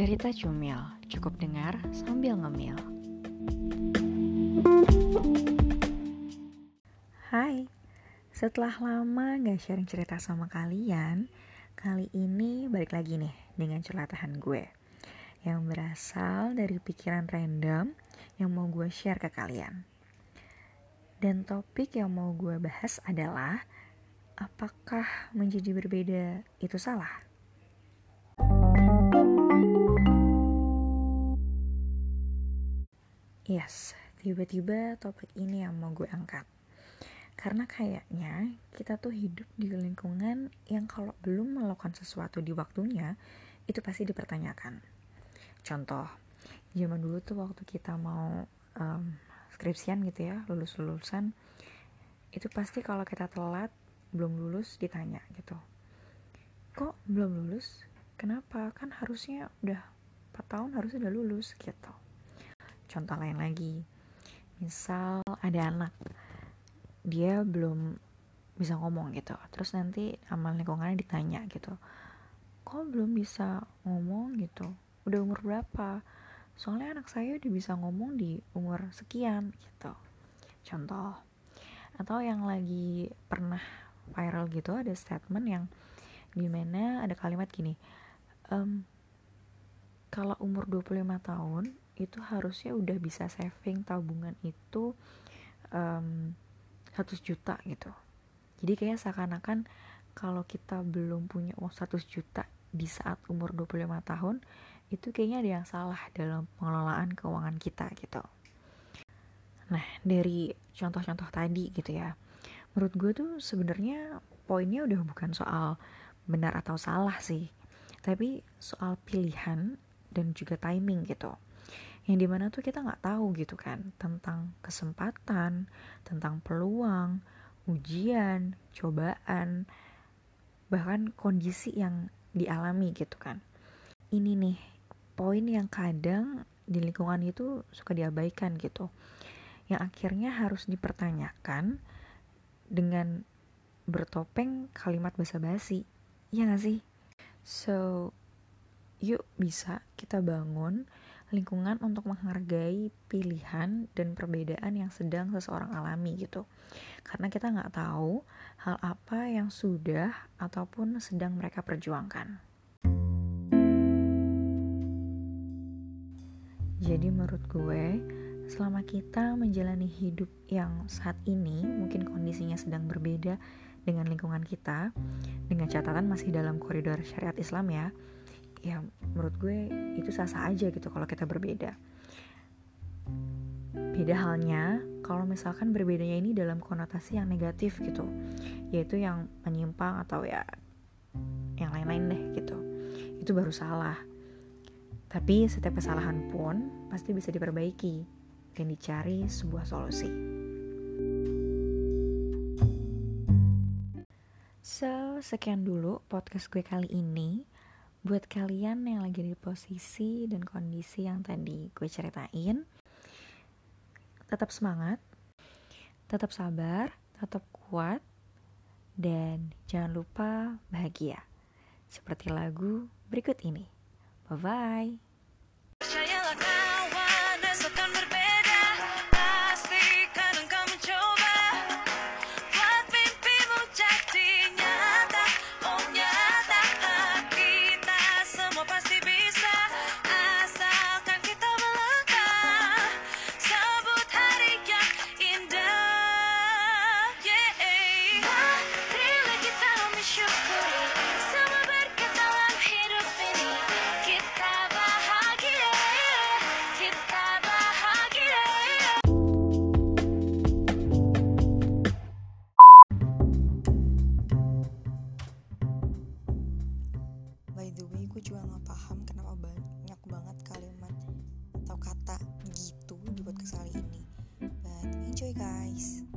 Cerita Cumil, cukup dengar sambil ngemil. Hai, setelah lama gak sharing cerita sama kalian, kali ini balik lagi nih dengan celatahan gue yang berasal dari pikiran random yang mau gue share ke kalian. Dan topik yang mau gue bahas adalah apakah menjadi berbeda itu salah? Yes, tiba-tiba topik ini yang mau gue angkat. Karena kayaknya kita tuh hidup di lingkungan yang kalau belum melakukan sesuatu di waktunya, itu pasti dipertanyakan. Contoh, zaman dulu tuh waktu kita mau um, skripsian gitu ya, lulus-lulusan, itu pasti kalau kita telat, belum lulus ditanya gitu. Kok belum lulus? Kenapa? Kan harusnya udah 4 tahun harusnya udah lulus gitu contoh lain lagi. Misal ada anak dia belum bisa ngomong gitu. Terus nanti amal lingkungannya ditanya gitu kok belum bisa ngomong gitu? Udah umur berapa? Soalnya anak saya udah bisa ngomong di umur sekian gitu. Contoh. Atau yang lagi pernah viral gitu ada statement yang di mana ada kalimat gini um, kalau umur 25 tahun itu harusnya udah bisa saving tabungan itu um, 100 juta gitu. Jadi kayak seakan-akan kalau kita belum punya uang 100 juta di saat umur 25 tahun itu kayaknya ada yang salah dalam pengelolaan keuangan kita gitu. Nah dari contoh-contoh tadi gitu ya menurut gue tuh sebenarnya poinnya udah bukan soal benar atau salah sih tapi soal pilihan dan juga timing gitu yang di mana tuh kita nggak tahu gitu kan tentang kesempatan, tentang peluang, ujian, cobaan, bahkan kondisi yang dialami gitu kan. Ini nih poin yang kadang di lingkungan itu suka diabaikan gitu, yang akhirnya harus dipertanyakan dengan bertopeng kalimat basa-basi, ya gak sih? So, yuk bisa kita bangun lingkungan untuk menghargai pilihan dan perbedaan yang sedang seseorang alami gitu. Karena kita nggak tahu hal apa yang sudah ataupun sedang mereka perjuangkan. Jadi menurut gue selama kita menjalani hidup yang saat ini mungkin kondisinya sedang berbeda dengan lingkungan kita dengan catatan masih dalam koridor syariat Islam ya ya menurut gue itu sah-sah aja gitu kalau kita berbeda. Beda halnya kalau misalkan berbedanya ini dalam konotasi yang negatif gitu yaitu yang menyimpang atau ya yang lain-lain deh gitu. Itu baru salah. Tapi setiap kesalahan pun pasti bisa diperbaiki dan dicari sebuah solusi. So, sekian dulu podcast gue kali ini buat kalian yang lagi di posisi dan kondisi yang tadi gue ceritain tetap semangat tetap sabar tetap kuat dan jangan lupa bahagia. Seperti lagu berikut ini. Bye bye enjoy guys